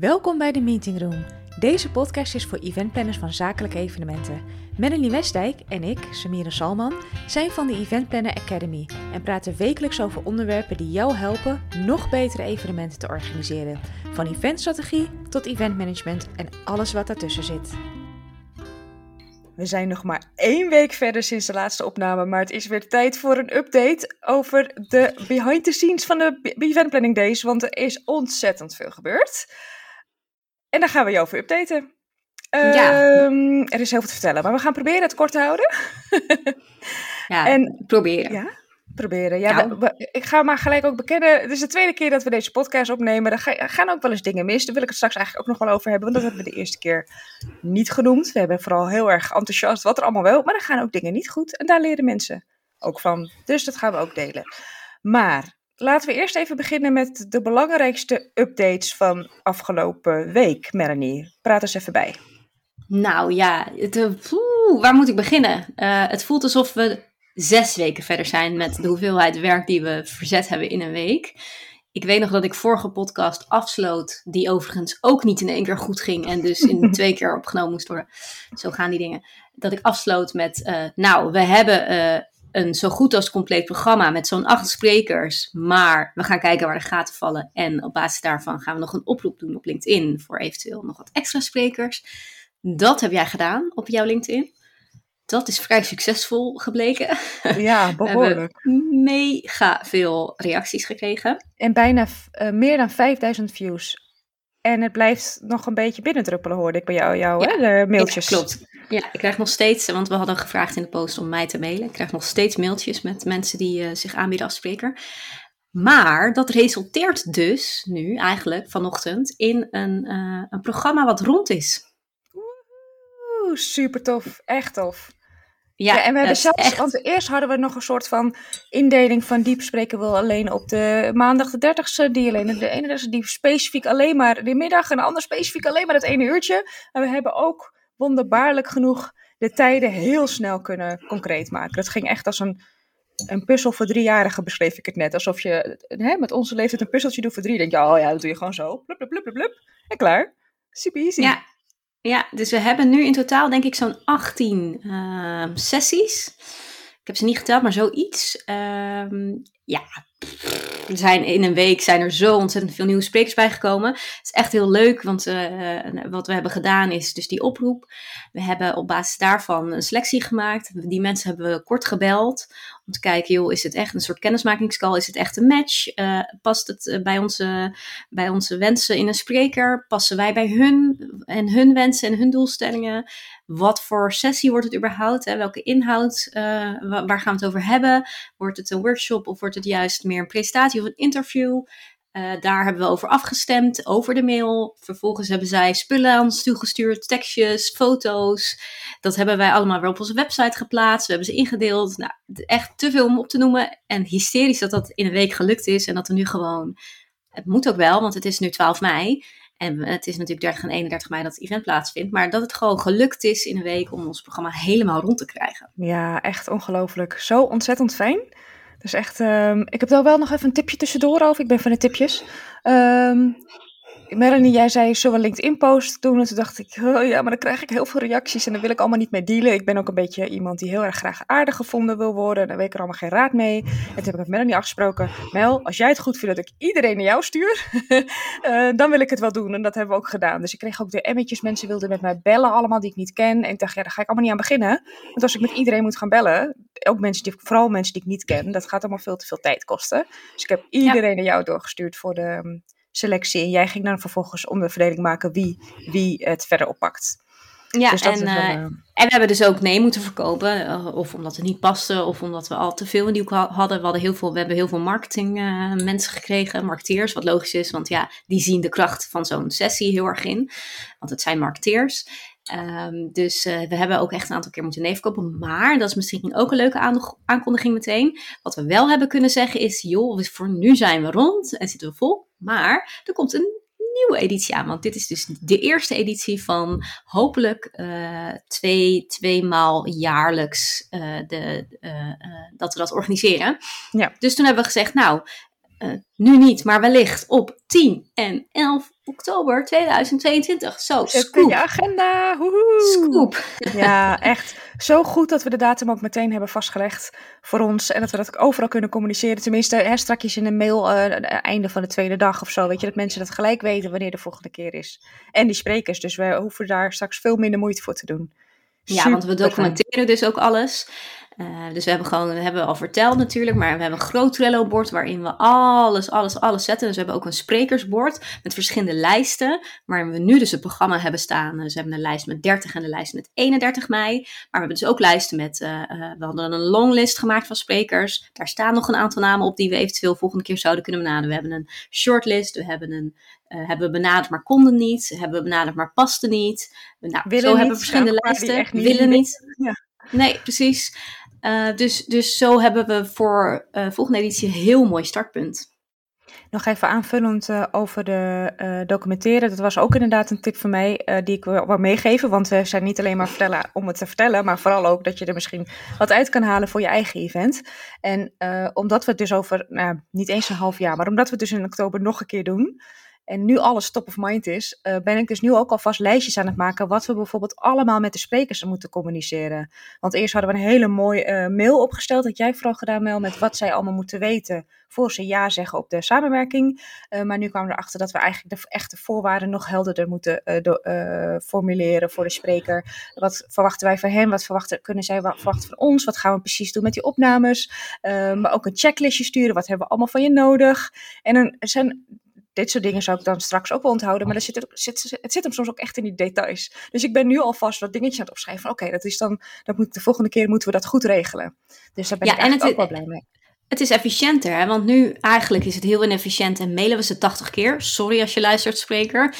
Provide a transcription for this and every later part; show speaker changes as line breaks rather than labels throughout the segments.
Welkom bij de Meeting Room. Deze podcast is voor eventplanners van zakelijke evenementen. Melanie Westdijk en ik, Samira Salman, zijn van de Event Planner Academy en praten wekelijks over onderwerpen die jou helpen nog betere evenementen te organiseren. Van eventstrategie tot eventmanagement en alles wat daartussen zit. We zijn nog maar één week verder sinds de laatste opname, maar het is weer tijd voor een update over de behind the scenes van de Event Planning Days, want er is ontzettend veel gebeurd. En daar gaan we je over updaten.
Ja.
Ehm, er is heel veel te vertellen, maar we gaan proberen het kort te houden.
Ja,
En-
proberen.
Ja, proberen. Ja, we- we- ik ga maar gelijk ook bekennen. Het is de tweede keer dat we deze podcast opnemen. Er ga- er gaan ook wel eens dingen mis. Daar wil ik het straks eigenlijk ook nog wel over hebben. Want dat hebben we de eerste keer niet genoemd. We hebben vooral heel erg enthousiast wat er allemaal wel. Maar er gaan ook dingen niet goed. En daar leren mensen ook van. Dus dat gaan we ook delen. Maar laten we eerst even beginnen met de belangrijkste updates van afgelopen week. Melanie, praat eens even bij.
Nou ja, het, eh, poeh, waar moet ik beginnen? Eh, het voelt alsof we zes weken verder zijn met de hoeveelheid werk die we verzet hebben in een week. Ik weet nog dat ik vorige podcast afsloot, die overigens ook niet in één keer goed ging en dus in twee keer opgenomen moest worden. Zo gaan die dingen. Dat ik afsloot met, eh, nou, we hebben een zo goed als compleet programma met zo'n acht sprekers, maar we gaan kijken waar de gaten vallen. En op basis daarvan gaan we nog een oproep doen op LinkedIn voor eventueel nog wat extra sprekers. Dat heb jij gedaan op jouw LinkedIn. Dat is vrij succesvol gebleken.
Ja,
We
behoorlijk.
hebben mega veel reacties gekregen.
En bijna eh, meer dan 5000 views. En het blijft nog een beetje binnendruppelen, hoorde ik bij jou, jou
Ja,
hè? de mailtjes.
Ja, klopt. Ja, ik krijg nog steeds, want we hadden gevraagd in de post om mij te mailen. Ik krijg nog steeds mailtjes met mensen die eh, zich aanbieden als spreker. Maar dat resulteert dus nu eigenlijk vanochtend in een, eh, een programma wat rond is.
Oeh, super tof. Echt tof.
Ja,
Ja, en we hebben zelfs,
echt
want eerst hadden we nog een soort van indeling van diep spreken we alleen op de maandag de 30ste, die alleen de 31ste, die specifiek alleen maar de middag en de ander specifiek alleen maar het ene uurtje. En we hebben ook wonderbaarlijk genoeg de tijden heel snel kunnen concreet maken. Dat ging echt als een, een puzzel voor driejarigen, beschreef ik het net. Alsof je hè, met onze leeftijd een puzzeltje doet voor drie. Dan denk je, oh ja, dat doe je gewoon zo. Blup, blup, blup, blup, blup. En klaar. Super easy.
Ja, ja, dus we hebben nu in totaal denk ik zo'n 18 ehm, sessies. Ik heb ze niet geteld, maar zoiets. Ehm, ja, zijn in een week zijn er zo ontzettend veel nieuwe sprekers bijgekomen. Het is echt heel leuk, want eh, wat we hebben gedaan is dus die oproep. We hebben op basis daarvan een selectie gemaakt. Die mensen hebben we kort gebeld om te kijken, joh, is het echt een soort kennismakingscall? Is het echt een match? Eh, past het eh, bij onze, bij onze wensen in een spreker? Passen wij bij hun en hun wensen en hun doelstellingen? Wat voor sessie wordt het überhaupt? Hè? Welke inhoud? wa- waar gaan we het over hebben? Wordt het een workshop of wordt het juist meer een presentatie of een interview? Eh, daar hebben we over afgestemd, over de mail. Vervolgens hebben zij spullen aan ons toegestuurd, tekstjes, foto's. Dat hebben wij allemaal weer op onze website geplaatst. We hebben ze ingedeeld. Nou, echt te veel om op te noemen. En hysterisch dat dat in een week gelukt is. En dat we nu gewoon... Het moet ook wel, want het is nu 12 mei. En het is natuurlijk 30 en 31 mei dat het event plaatsvindt. Maar dat het gewoon gelukt is in een week om ons programma helemaal rond te krijgen.
Ja, echt ongelooflijk. Zo ontzettend fijn. Dus echt, ehm, ik heb daar wel nog even een tipje tussendoor over. Ik ben van de tipjes. Ehm Melanie, jij zei, zullen we LinkedIn-post doen? En toen dacht ik, oh ja, maar dan krijg ik heel veel reacties en daar wil ik allemaal niet mee dealen. Ik ben ook een beetje iemand die heel erg graag aardig gevonden wil worden. En daar weet ik er allemaal geen raad mee. En toen heb ik met Melanie afgesproken, Mel, als jij het goed vindt dat ik iedereen naar jou stuur, eh, dan wil ik het wel doen. En dat hebben we ook gedaan. Dus ik kreeg ook de emmetjes, mensen wilden met mij bellen, allemaal die ik niet ken. En ik dacht, ja, daar ga ik allemaal niet aan beginnen. Want als ik met iedereen moet gaan bellen, ook mensen die, vooral mensen die ik niet ken, dat gaat allemaal veel te veel tijd kosten. Dus ik heb iedereen naar jou doorgestuurd voor de ehm, selectie. En jij ging dan vervolgens om de verdeling maken wie, wie het verder oppakt.
Ja,
dus
en,
wel,
eh,
eh,
En we hebben dus ook nee moeten verkopen. eh, of omdat het niet paste, of omdat we al te veel in die hoek hadden. We, hadden heel veel, we hebben heel veel marketing eh, mensen gekregen, marketeers. Wat logisch is, want ja, die zien de kracht van zo'n sessie heel erg in. Want het zijn marketeers. Ehm, dus we hebben ook echt een aantal keer moeten nee verkopen. Maar dat is misschien ook een leuke aankondiging meteen. Wat we wel hebben kunnen zeggen is, joh, voor nu zijn we rond en zitten we vol. Maar er komt een nieuwe editie aan. Want dit is dus de eerste editie van hopelijk eh, twee, tweemaal jaarlijks eh, de, eh, dat we dat organiseren.
Ja.
Dus toen hebben we gezegd, nou, nu niet, maar wellicht op 10 en 11 oktober 2022. Zo,
Zet
scoop.
in je agenda. Woehoe.
Scoop.
Ja, echt. Zo goed dat we de datum ook meteen hebben vastgelegd voor ons. En dat we dat ook overal kunnen communiceren. Tenminste, hè, strakjes in een mail, eh, einde van de tweede dag of zo. Weet je, dat mensen dat gelijk weten wanneer de volgende keer is. En die sprekers. Dus we hoeven daar straks veel minder moeite voor te doen.
Ja, want we documenteren dus ook alles. Eh, dus we hebben gewoon, dat hebben we al verteld natuurlijk, maar we hebben een groot Trello-bord waarin we alles, alles, alles zetten. Dus we hebben ook een sprekersbord met verschillende lijsten, waarin we nu dus het programma hebben staan. Dus we hebben een lijst met 30 en een lijst met 31 mei. Maar we hebben dus ook lijsten met, eh, eh, we hadden een longlist gemaakt van sprekers. Daar staan nog een aantal namen op die we eventueel volgende keer zouden kunnen benaderen. We hebben een shortlist, we hebben een hebben we benaderd maar konden niet, hebben we benaderd maar paste niet. Nou,
Willen
zo
niet,
hebben we verschillende lijsten, willen. niet.
Ja.
Nee, precies. Eh, dus, dus zo hebben we voor eh volgende editie een heel mooi startpunt.
Nog even aanvullend eh, over de documenteren. Dat was ook inderdaad een tip van mij die ik wil, meegeven. Want we zijn niet alleen maar vertellen om het te vertellen, maar vooral ook dat je er misschien wat uit kan halen voor je eigen event. En omdat we het dus over, nou, niet eens een half jaar, maar omdat we het dus in oktober nog een keer doen. En nu alles top of mind is, eh, ben ik dus nu ook alvast lijstjes aan het maken. Wat we bijvoorbeeld allemaal met de sprekers moeten communiceren. Want eerst hadden we een hele mooie eh, mail opgesteld. Dat jij vooral gedaan, Mel, met wat zij allemaal moeten weten. voor ze ja zeggen op de samenwerking. Eh, maar nu kwamen we erachter dat we eigenlijk de echte voorwaarden nog helderder moeten formuleren voor de spreker. Wat verwachten wij van hem? Wat verwachten, kunnen zij wa- verwachten van ons? Wat gaan we precies doen met die opnames? Maar ook een checklistje sturen. Wat hebben we allemaal van je nodig? En er zijn dit soort dingen zou ik dan straks ook wel onthouden. Maar er zit, ook- zit, het zit hem soms ook echt in die details. Dus ik ben nu alvast wat dingetjes aan het opschrijven. van, Oké, dat is dan. Dat moet, de volgende keer moeten we dat goed regelen. Dus daar ben
Ja,
ik
en het-
ook wel blij mee.
Het is efficiënter, hè? want nu eigenlijk is het heel inefficiënt en mailen we ze 80 keer. Sorry als je luistert, spreker.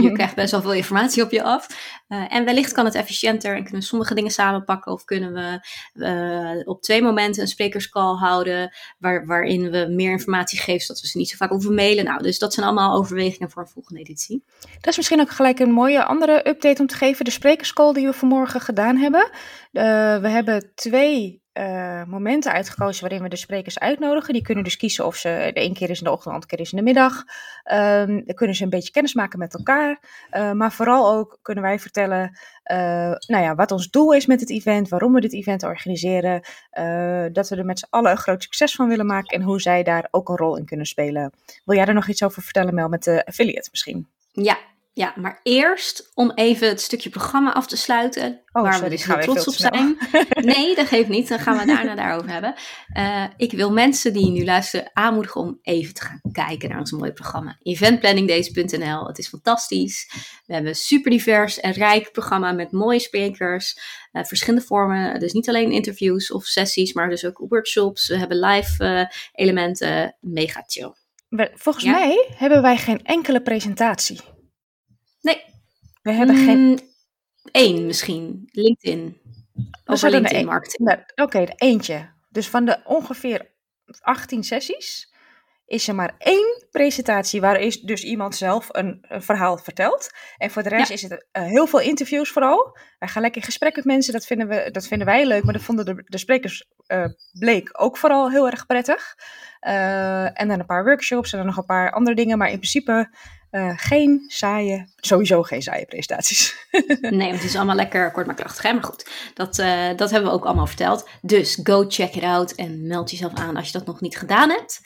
Je krijgt best wel veel informatie op je af. Eh, en wellicht kan het efficiënter en kunnen we sommige dingen samenpakken. Of kunnen we eh, op twee momenten een sprekerscall houden. Waar, waarin we meer informatie geven, zodat we ze niet zo vaak hoeven mailen. Nou, dus dat zijn allemaal overwegingen voor een volgende editie.
Dat is misschien ook gelijk een mooie andere update om te geven. De sprekerscall die we vanmorgen gedaan hebben. Eh, we hebben twee eh, momenten uitgekozen waarin we de sprekers uitnodigen. Die kunnen dus kiezen of ze de een keer is in de ochtend, de andere keer is in de middag. Ehm, dan kunnen ze een beetje kennis maken met elkaar. Eh, maar vooral ook kunnen wij vertellen eh, nou ja, wat ons doel is met het event, waarom we dit event organiseren. dat we er met z'n allen een groot succes van willen maken en hoe zij daar ook een rol in kunnen spelen. Wil jij er nog iets over vertellen, Mel, met de affiliate misschien?
Ja, ja, maar eerst om even het stukje programma af te sluiten.
Oh,
waar
sorry,
we dus heel trots op zijn. Nee, dat geeft niet. Dan gaan we daarna daarover hebben. Eh, ik wil mensen die nu luisteren aanmoedigen om even te gaan kijken naar ons mooie programma. Eventplanningdays.nl. Het is fantastisch. We hebben een super divers en rijk programma met mooie sprekers. eh, verschillende vormen. Dus niet alleen interviews of sessies, maar dus ook workshops. We hebben live eh, elementen. Mega chill.
Volgens
Ja?
mij hebben wij geen enkele presentatie.
Nee,
We hebben geen.
Mm, één misschien. LinkedIn. Over
zouden er
LinkedIn
één-
marketing.
Nou, Oké, de eentje. Dus van de ongeveer 18 sessies is er maar één presentatie waar is dus iemand zelf een, een verhaal vertelt. En voor de rest
Ja.
is het eh, heel veel interviews vooral. Wij gaan lekker in gesprek met mensen, dat vinden, we, dat vinden wij leuk, maar dat vonden de, de sprekers eh, bleek ook vooral heel erg prettig. Eh, en dan een paar workshops en dan nog een paar andere dingen, maar in principe eh, geen saaie, sowieso geen saaie presentaties.
Nee, want het is allemaal lekker kort maar krachtig. Hè? Maar goed, dat, eh, dat hebben we ook allemaal verteld. Dus go check it out en meld jezelf aan als je dat nog niet gedaan hebt.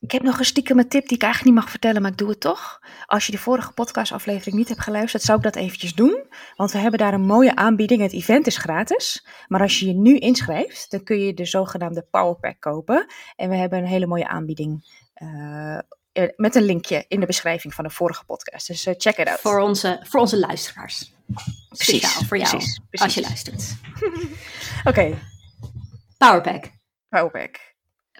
Ik heb nog een stiekem tip die ik eigenlijk niet mag vertellen, maar ik doe het toch. Als je de vorige podcastaflevering niet hebt geluisterd, zou ik dat eventjes doen. Want we hebben daar een mooie aanbieding. Het event is gratis. Maar als je je nu inschrijft, dan kun je de zogenaamde Powerpack kopen. En we hebben een hele mooie aanbieding. eh, eh, met een linkje in de beschrijving van de vorige podcast. Dus eh, check it out.
Voor onze, voor onze luisteraars. Speciaal voor jou,
precies,
als
precies.
je luistert.
Oké,
Powerpack.
Powerpack.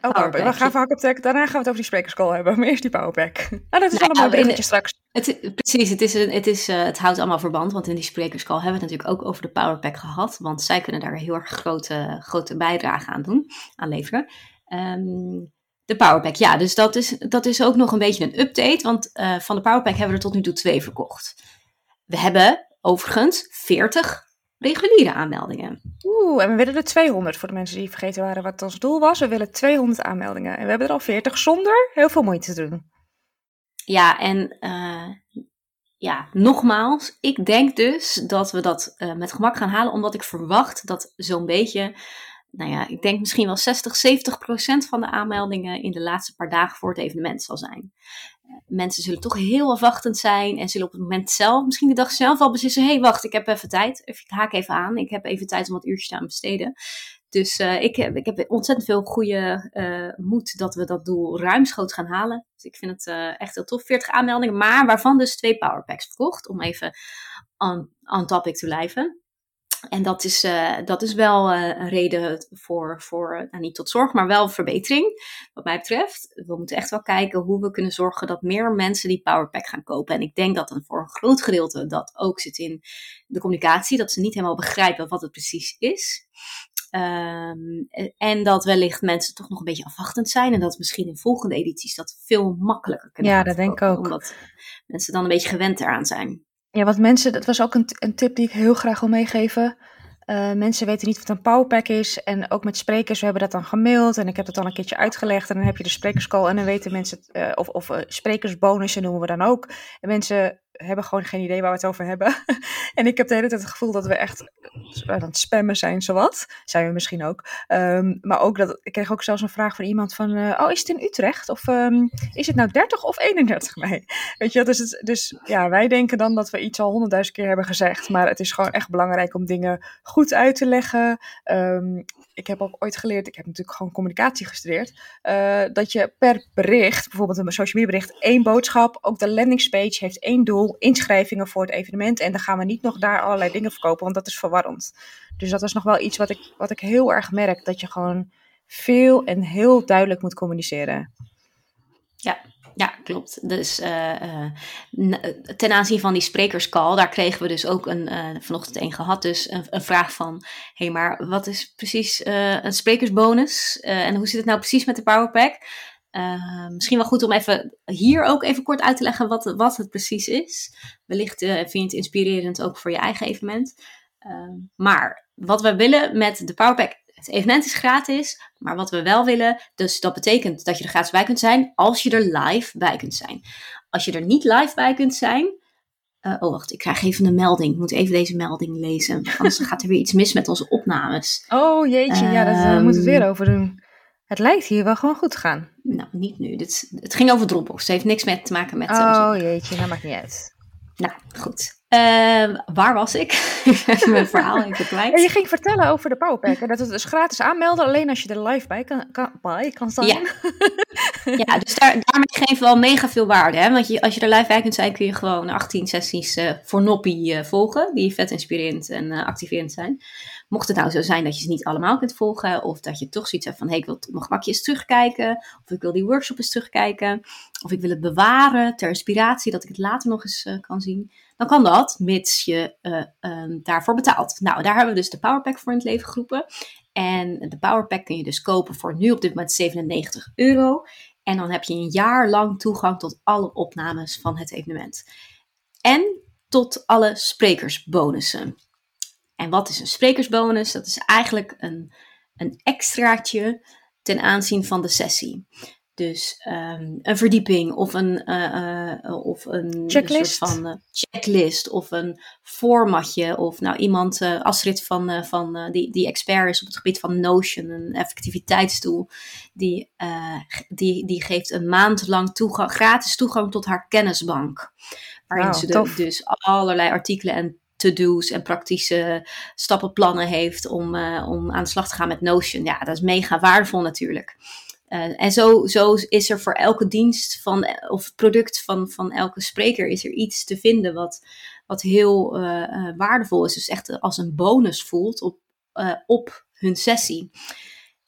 Oh,
Powerpack.
We gaan van hak op. Daarna gaan we het over die sprekerscall hebben. Maar eerst die Powerpack. Ah, dat is
Nou,
wel een mooi
in de-
bruggetje straks.
Het, precies, het, is een, het, is, eh, het houdt allemaal verband, want in die sprekerscall hebben we het natuurlijk ook over de Powerpack gehad, want zij kunnen daar heel erg grote, grote bijdrage aan doen, aan leveren. Ehm, de Powerpack, ja, dus dat is, dat is ook nog een beetje een update, want eh, van de Powerpack hebben we er tot nu toe twee verkocht. We hebben overigens 40 reguliere aanmeldingen.
Oeh, en we willen er 200 voor de mensen die vergeten waren wat ons doel was. We willen 200 aanmeldingen. En we hebben er al 40 zonder heel veel moeite te doen.
Ja, en eh, ja, nogmaals, ik denk dus dat we dat uh, met gemak gaan halen, omdat ik verwacht dat zo'n beetje, nou ja, ik denk misschien wel 60, 70 procent van de aanmeldingen in de laatste paar dagen voor het evenement zal zijn. Uh, mensen zullen toch heel afwachtend zijn en zullen op het moment zelf, misschien de dag zelf al beslissen, hé hey, wacht, ik heb even tijd, ik haak even aan, ik heb even tijd om wat uurtjes te aan besteden. Dus uh, ik, heb, ik heb ontzettend veel goede uh, moed dat we dat doel ruimschoots gaan halen. Dus ik vind het echt heel tof. 40 aanmeldingen, maar waarvan dus twee powerpacks verkocht. Om even on, on topic te blijven. En dat is, dat is wel een reden voor, voor nou niet tot zorg, maar wel verbetering. Wat mij betreft. We moeten echt wel kijken hoe we kunnen zorgen dat meer mensen die powerpack gaan kopen. En ik denk dat een, voor een groot gedeelte dat ook zit in de communicatie. Dat ze niet helemaal begrijpen wat het precies is. Um, en dat wellicht mensen toch nog een beetje afwachtend zijn. En dat misschien in volgende edities dat veel makkelijker kunnen
Ja, dat denk ik ook.
Omdat mensen dan een beetje gewend eraan zijn.
Ja, wat mensen, dat was ook een, een tip die ik heel graag wil meegeven. Uh, mensen weten niet wat een powerpack is. En ook met sprekers, we hebben dat dan gemaild. En ik heb het dan een keertje uitgelegd. En dan heb je de sprekerscall. En dan weten mensen, uh, of, of uh, sprekersbonussen noemen we dan ook. En mensen hebben gewoon geen idee waar we het over hebben. en ik heb de hele tijd het gevoel dat we echt aan het spammen zijn, zowat. Zijn we misschien ook. Um, maar ook dat, ik kreeg ook zelfs een vraag van iemand van, uh, oh, is het in Utrecht? Of um, is het nou 30 of 31 mei? Weet je, dus, het, dus ja, wij denken dan dat we iets al honderdduizend keer hebben gezegd. Maar het is gewoon echt belangrijk om dingen goed uit te leggen. Um, ik heb ook ooit geleerd, ik heb natuurlijk gewoon communicatie gestudeerd, uh, dat je per bericht, bijvoorbeeld een social media bericht, één boodschap, ook de landingspage heeft één doel, inschrijvingen voor het evenement. En dan gaan we niet nog daar allerlei dingen verkopen, want dat is verwarrend. Dus dat is nog wel iets wat ik, wat ik heel erg merk, dat je gewoon veel en heel duidelijk moet communiceren.
Ja, ja, klopt. Dus uh, uh, ten aanzien van die sprekerscall, daar kregen we dus ook een, vanochtend een gehad, dus een, een vraag van, hé, hey, maar wat is precies een sprekersbonus? en hoe zit het nou precies met de Powerpack? misschien wel goed om even hier ook even kort uit te leggen wat, wat het precies is. Wellicht vind je het inspirerend ook voor je eigen evenement. maar wat we willen met de Powerpack het evenement is gratis, maar wat we wel willen, dus dat betekent dat je er gratis bij kunt zijn als je er live bij kunt zijn. Als je er niet live bij kunt zijn, uh, oh wacht, ik krijg even een melding. Ik moet even deze melding lezen, anders gaat er weer iets mis met onze opnames.
Oh jeetje, um, ja, daar uh, moeten we weer over doen. Het lijkt hier wel gewoon goed te gaan.
Nou, niet nu. Dit, het ging over Dropbox. Het heeft niks met te maken met...
Oh onze... jeetje, dat maakt niet uit.
Nou, goed. Uh, waar was ik? Mijn verhaal even kwijt.
Ja, je ging vertellen over de Powerpack. Dat het dus gratis aanmelden, alleen als je er live bij kan, kan, bij kan staan.
Ja, ja dus daar, daarmee geeft wel mega veel waarde. Hè? Want je, als je er live bij kunt zijn, kun je gewoon 18 sessies uh, voor Noppie uh, volgen. Die vet inspirerend en activerend zijn. Mocht het nou zo zijn dat je ze niet allemaal kunt volgen, of dat je toch zoiets hebt van: hé, hey, ik wil mijn gemakje eens terugkijken, of ik wil die workshop eens terugkijken, of ik wil het bewaren ter inspiratie, dat ik het later nog eens kan zien, kan dat, mits je uh, um, daarvoor betaalt. Nou, daar hebben we dus de Powerpack voor in het leven geroepen. En de Powerpack kun je dus kopen voor nu op dit moment 97 euro. En dan heb je een jaar lang toegang tot alle opnames van het evenement. En tot alle sprekersbonussen. En wat is een sprekersbonus? Dat is eigenlijk een, een extraatje ten aanzien van de sessie. Dus um, een verdieping of een, uh, uh, of een
checklist.
soort van uh, checklist of een formatje. Of nou iemand, Astrid van, van die, die expert is op het gebied van Notion, een effectiviteitstool. Die, die, die geeft een maand lang toegang, gratis toegang tot haar kennisbank. Waarin wow, ze de, dus allerlei artikelen en to-do's en praktische stappenplannen heeft om, om aan de slag te gaan met Notion. Ja, dat is mega waardevol natuurlijk. Uh, en zo, zo is er voor elke dienst van, of product van, van elke spreker is er iets te vinden wat, wat heel uh, waardevol is. Dus echt als een bonus voelt op, op hun sessie.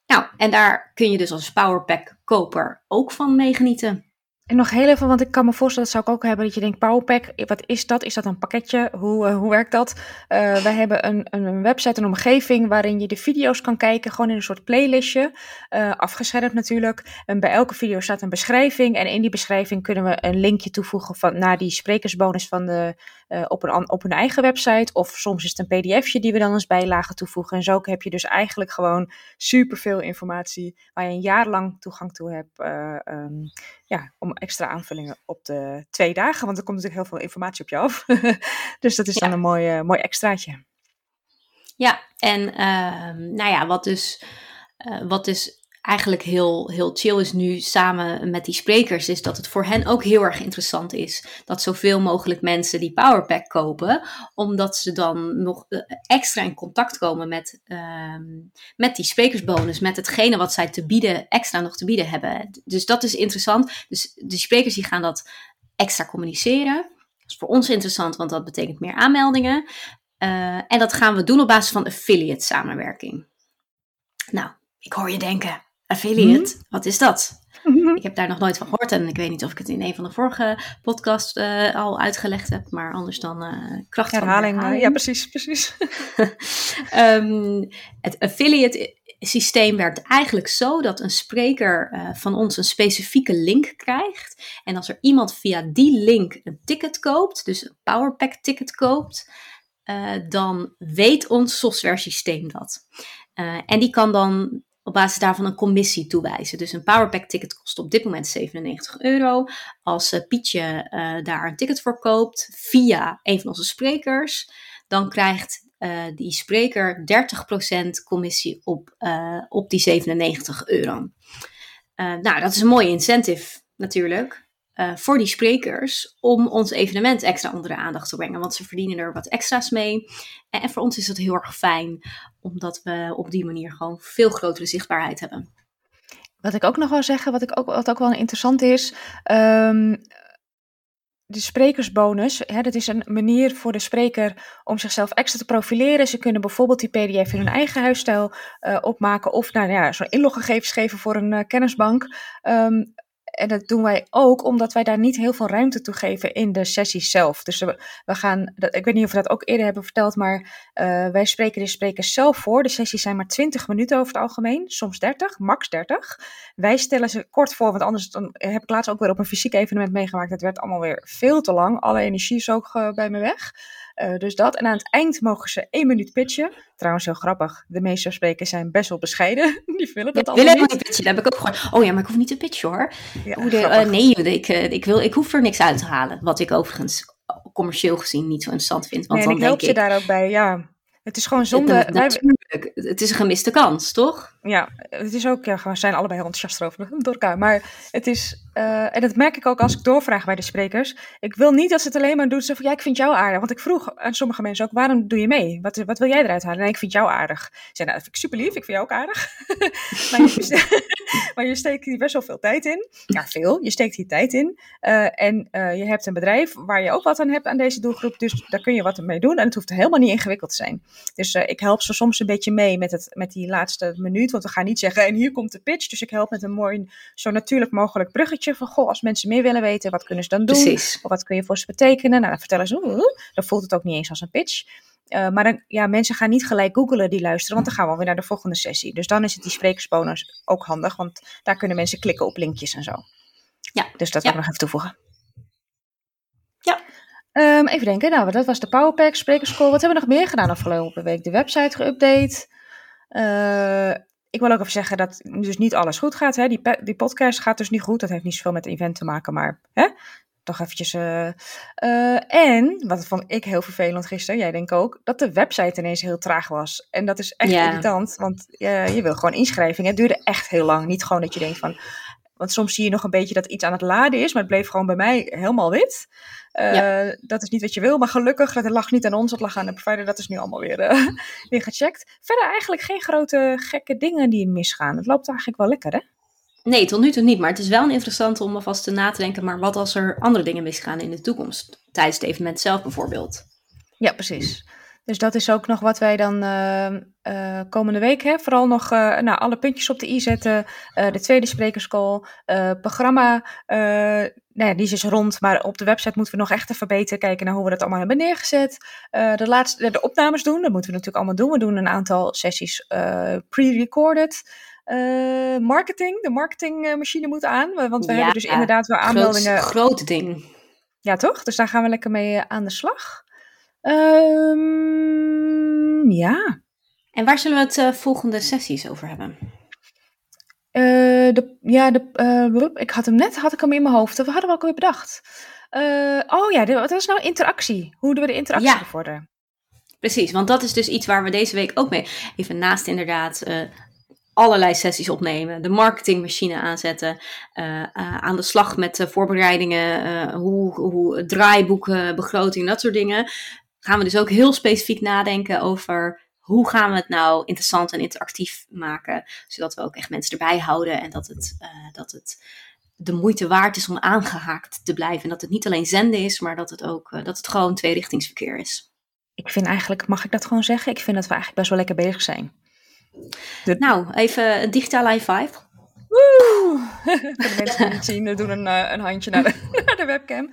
Nou, en daar kun je dus als Powerpack koper ook van meegenieten.
En nog heel even, want ik kan me voorstellen, dat zou ik ook hebben, dat je denkt, Powerpack, wat is dat? Is dat een pakketje? Hoe, uh, hoe werkt dat? Uh, wij hebben een, een website, een omgeving waarin je de video's kan kijken, gewoon in een soort playlistje, uh, afgeschermd natuurlijk. En bij elke video staat een beschrijving en in die beschrijving kunnen we een linkje toevoegen van, naar die sprekersbonus van de op, een, op hun eigen website. Of soms is het een pdfje die we dan als bijlage toevoegen. En zo heb je dus eigenlijk gewoon superveel informatie waar je een jaar lang toegang toe hebt. Ehm, ja, om extra aanvullingen op de twee dagen. Want er komt natuurlijk heel veel informatie op je af. dus dat is dan een mooi, mooi extraatje.
Ja, en ehm, nou ja, wat dus, wat dus eigenlijk heel, heel chill is nu samen met die sprekers, is dat het voor hen ook heel erg interessant is dat zoveel mogelijk mensen die Powerpack kopen, omdat ze dan nog eh, extra in contact komen met, uh, met die sprekersbonus, met hetgene wat zij te bieden, extra nog te bieden hebben. Dus dat is interessant. Dus de sprekers die gaan dat extra communiceren. Dat is voor ons interessant, want dat betekent meer aanmeldingen. Uh, en dat gaan we doen op basis van affiliate samenwerking. Nou, ik hoor je denken, Affiliate, mhm. wat is dat? Mhm. Ik heb daar nog nooit van gehoord en ik weet niet of ik het in een van de vorige podcasts uh, al uitgelegd heb, maar anders dan uh, kracht
herhaling, van Ja, precies, precies.
um, het affiliate systeem werkt eigenlijk zo dat een spreker uh, van ons een specifieke link krijgt. En als er iemand via die link een ticket koopt, dus een Powerpack ticket koopt, dan weet ons software systeem dat. en die kan dan op basis daarvan een commissie toewijzen. Dus een Powerpack ticket kost op dit moment 97 euro. Als uh, Pietje uh, daar een ticket voor koopt via een van onze sprekers, dan krijgt uh, die spreker 30% commissie op, op die 97 euro. nou, dat is een mooie incentive natuurlijk. Uh, voor die sprekers om ons evenement extra onder de aandacht te brengen. Want ze verdienen er wat extra's mee. En, voor ons is dat heel erg fijn, omdat we op die manier gewoon veel grotere zichtbaarheid hebben.
Wat ik ook nog wil zeggen, wat, ik ook, wat ook wel interessant is. Um, de sprekersbonus, hè, dat is een manier voor de spreker om zichzelf extra te profileren. Ze kunnen bijvoorbeeld die PDF in hun eigen huisstijl uh, opmaken of nou, ja, zo'n inloggegevens geven voor een uh, kennisbank. Um, en dat doen wij ook omdat wij daar niet heel veel ruimte toe geven in de sessies zelf. Dus we, gaan, dat, ik weet niet of we dat ook eerder hebben verteld, maar uh, wij spreken de sprekers zelf voor. De sessies zijn maar 20 minuten over het algemeen, soms 30, max 30. Wij stellen ze kort voor, want anders dan, heb ik laatst ook weer op een fysiek evenement meegemaakt. Het werd allemaal weer veel te lang. Alle energie is ook uh, bij me weg. Uh, dus dat. En aan het eind mogen ze één minuut pitchen. Trouwens, heel grappig. De meeste sprekers zijn best wel bescheiden. Die willen dat ja, allemaal
niet. pitchen. Dat heb ik ook gewoon. Oh ja, maar ik hoef niet te pitchen hoor. Ja, de, uh, nee, ik, uh, ik, wil, ik hoef er niks uit te halen. Wat ik overigens commercieel gezien niet zo interessant vind. Want
nee,
dan
ik help
denk
je daar ook bij. Ja, het is gewoon zonde.
Het, natuurlijk. Het is een gemiste kans, toch?
Ja, het is ook, ja, we zijn allebei heel enthousiast over door elkaar. Maar het is, uh, en dat merk ik ook als ik doorvraag bij de sprekers. Ik wil niet dat ze het alleen maar doen zo van, ja, ik vind jou aardig. Want ik vroeg aan sommige mensen ook, waarom doe je mee? Wat, wat wil jij eruit halen? Nee, ik vind jou aardig. Ze zei, nou, dat vind ik super lief, ik vind jou ook aardig. maar, je, steekt hier best wel veel tijd in. Ja, veel. Je steekt hier tijd in. Uh, en uh, je hebt een bedrijf waar je ook wat aan hebt aan deze doelgroep. Dus daar kun je wat mee doen. En het hoeft helemaal niet ingewikkeld te zijn. Dus ik help ze soms een beetje mee met, het, met die laatste minuut. Want we gaan niet zeggen, en hier komt de pitch. Dus ik help met een mooi, zo natuurlijk mogelijk bruggetje. Van, goh, als mensen meer willen weten, wat kunnen ze dan doen? Precies. Of wat kun je voor ze betekenen? Nou, dan vertellen ze, dan voelt het ook niet eens als een pitch. Uh, maar dan, ja, mensen gaan niet gelijk googelen die luisteren, want dan gaan we weer naar de volgende sessie. Dus dan is het die sprekersbonus ook handig, want daar kunnen mensen klikken op linkjes en zo. Ja. Dus dat wil ik nog even toevoegen.
Ja.
Um, even denken, nou, dat was de Powerpack, sprekerscall. Wat hebben we nog meer gedaan afgelopen week? De website geüpdate. Uh, ik wil ook even zeggen dat dus niet alles goed gaat. Hè? Die, die podcast gaat dus niet goed. Dat heeft niet zoveel met het event te maken, maar hè? toch eventjes. Uh, uh, en, wat vond ik heel vervelend gisteren, jij denk ook, dat de website ineens heel traag was. En dat is echt irritant, want je wil gewoon inschrijvingen. Het duurde echt heel lang. Niet gewoon dat je denkt van, want soms zie je nog een beetje dat iets aan het laden is, maar het bleef gewoon bij mij helemaal wit. Uh, Dat is niet wat je wil, maar gelukkig, dat lag niet aan ons, het lag aan de provider. Dat is nu allemaal weer, uh, weer gecheckt. Verder eigenlijk geen grote gekke dingen die misgaan. Het loopt eigenlijk wel lekker, hè?
Nee, tot nu toe niet. Maar het is wel interessant om alvast te na te denken. Maar wat als er andere dingen misgaan in de toekomst? Tijdens het evenement zelf bijvoorbeeld.
Ja, precies. Dus dat is ook nog wat wij dan uh, uh, komende week, hè, vooral nog uh, nou, alle puntjes op de i zetten. de tweede sprekerscall, programma, nee, die is dus rond, maar op de website moeten we nog echt even beter kijken naar hoe we dat allemaal hebben neergezet. de, laatste, de opnames doen, dat moeten we natuurlijk allemaal doen. We doen een aantal sessies pre-recorded. marketing, de marketingmachine moet aan, want we hebben dus inderdaad wel aanmeldingen.
Groot, groot ding
Ja, toch? Dus daar gaan we lekker mee aan de slag. Ehm, ja.
En waar zullen we het uh, volgende sessies over hebben?
Uh, de, ja, de, uh, ik had hem net had ik hem in mijn hoofd. We hadden we ook alweer bedacht. oh ja, wat was nou interactie? Hoe doen we de interactie ja. bevorderen?
Precies, want dat is dus iets waar we deze week ook mee, even naast inderdaad allerlei sessies opnemen, de marketingmachine aanzetten, aan de slag met de voorbereidingen, hoe, hoe draaiboeken, begroting, dat soort dingen. Gaan we dus ook heel specifiek nadenken over hoe gaan we het nou interessant en interactief maken, zodat we ook echt mensen erbij houden en dat het, uh, dat het de moeite waard is om aangehaakt te blijven. En dat het niet alleen zenden is, maar dat het ook uh, dat het gewoon tweerichtingsverkeer is.
Ik vind eigenlijk, mag ik dat gewoon zeggen? Ik vind dat we eigenlijk best wel lekker bezig zijn.
De... Nou, even een digitale high five.
Woe! Voor de mensen die het zien, doen een, een handje naar de, naar de webcam.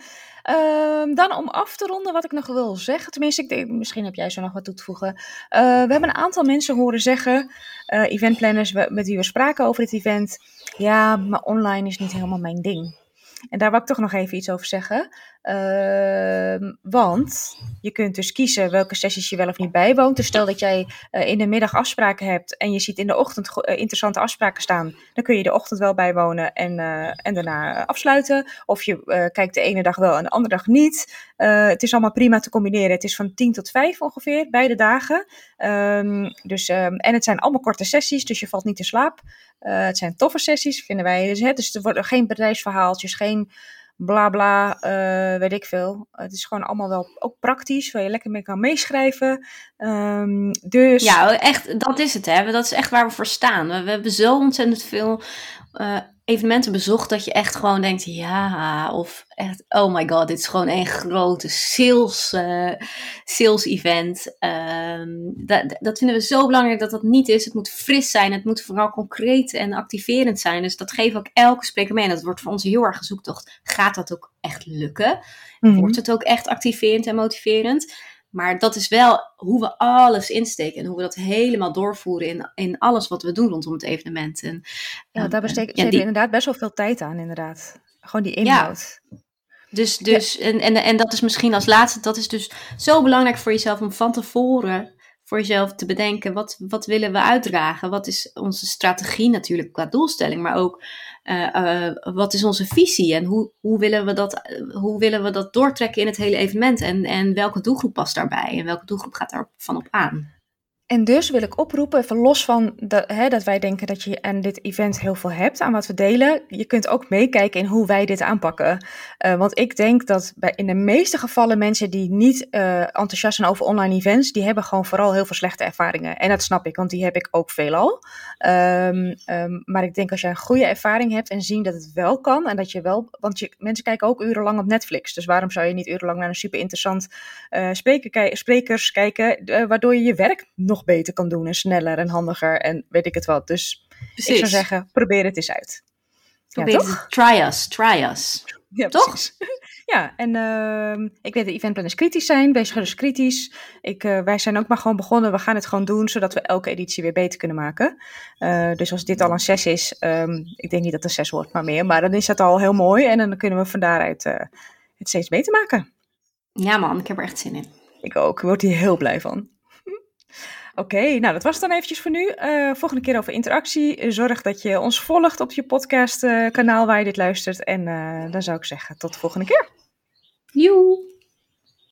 Um, dan om af te ronden wat ik nog wil zeggen. Tenminste, ik denk, misschien heb jij zo nog wat toe te voegen. Uh, we hebben een aantal mensen horen zeggen, uh, eventplanners met wie we spraken over het event. Ja, maar online is niet helemaal mijn ding. En daar wil ik toch nog even iets over zeggen. Uh, want je kunt dus kiezen welke sessies je wel of niet bijwoont. Dus stel dat jij uh, in de middag afspraken hebt en je ziet in de ochtend uh, interessante afspraken staan. Dan kun je de ochtend wel bijwonen en, eh, en daarna afsluiten. Of je kijkt de ene dag wel en de andere dag niet. het is allemaal prima te combineren. Het is van 10 tot 5 ongeveer, beide dagen. Um, dus, um, en het zijn allemaal korte sessies, dus je valt niet in slaap. Het zijn toffe sessies, vinden wij. Dus, hè, dus er worden geen bedrijfsverhaaltjes, geen bla bla, uh, weet ik veel. Het is gewoon allemaal wel ook praktisch, waar je lekker mee kan meeschrijven. Um, dus...
Ja, echt, dat is het hè. Dat is echt waar we voor staan. We, we hebben zo ontzettend veel uh, evenementen bezocht dat je echt gewoon denkt, ja, of echt, oh my god, dit is gewoon een grote sales, uh, sales event. Um, dat, dat vinden we zo belangrijk dat dat niet is. Het moet fris zijn, het moet vooral concreet en activerend zijn. Dus dat geven ook elke spreker mee. En dat wordt voor ons heel erg een zoektocht. Gaat dat ook echt lukken? Mm -hmm. Wordt het ook echt activerend en motiverend? Maar dat is wel hoe we alles insteken en hoe we dat helemaal doorvoeren in, in alles wat we doen rondom het evenement. En,
ja, daar besteden ja, we inderdaad best wel veel tijd aan, inderdaad. Gewoon die inhoud.
Ja. Dus, dus ja. en, en, en dat is misschien als laatste, dat is dus zo belangrijk voor jezelf om van tevoren voor jezelf te bedenken, wat, wat willen we uitdragen? Wat is onze strategie natuurlijk qua doelstelling, maar ook uh, uh, wat is onze visie en hoe, hoe, willen we dat, hoe willen we dat doortrekken in het hele evenement en, en welke doelgroep past daarbij en welke doelgroep gaat daar van op aan?
En dus wil ik oproepen, even los van hè, dat wij denken dat je aan dit event heel veel hebt aan wat we delen. Je kunt ook meekijken in hoe wij dit aanpakken. Uh, want ik denk dat bij, in de meeste gevallen mensen die niet uh, enthousiast zijn over online events, die hebben gewoon vooral heel veel slechte ervaringen. En dat snap ik, want die heb ik ook veelal. Um, um, maar ik denk als je een goede ervaring hebt en zien dat het wel kan en dat je wel, want je, mensen kijken ook urenlang op Netflix. Dus waarom zou je niet urenlang naar een super interessant uh, spreker, sprekers kijken, waardoor je je werk nog beter kan doen en sneller en handiger en weet ik het wat. Dus precies. ik zou zeggen, probeer het eens uit.
Probeer ja, toch? Try us, try us. Ja, toch?
Ja, en uh, ik weet dat eventplanners kritisch zijn, wees dus kritisch. Ik, uh, wij zijn ook maar gewoon begonnen, we gaan het gewoon doen, zodat we elke editie weer beter kunnen maken. Uh, dus als dit al een 6 is, um, ik denk niet dat het een 6 wordt, maar meer, maar dan is dat al heel mooi en dan kunnen we van daaruit uh, het steeds beter maken.
Ja man, ik heb er echt zin in.
Ik ook, ik word hier heel blij van. Oké, nou dat was het dan eventjes voor nu. Uh, volgende keer over interactie. Zorg dat je ons volgt op je podcast uh, kanaal waar je dit luistert. En uh, dan zou ik zeggen tot de volgende keer.
Joe!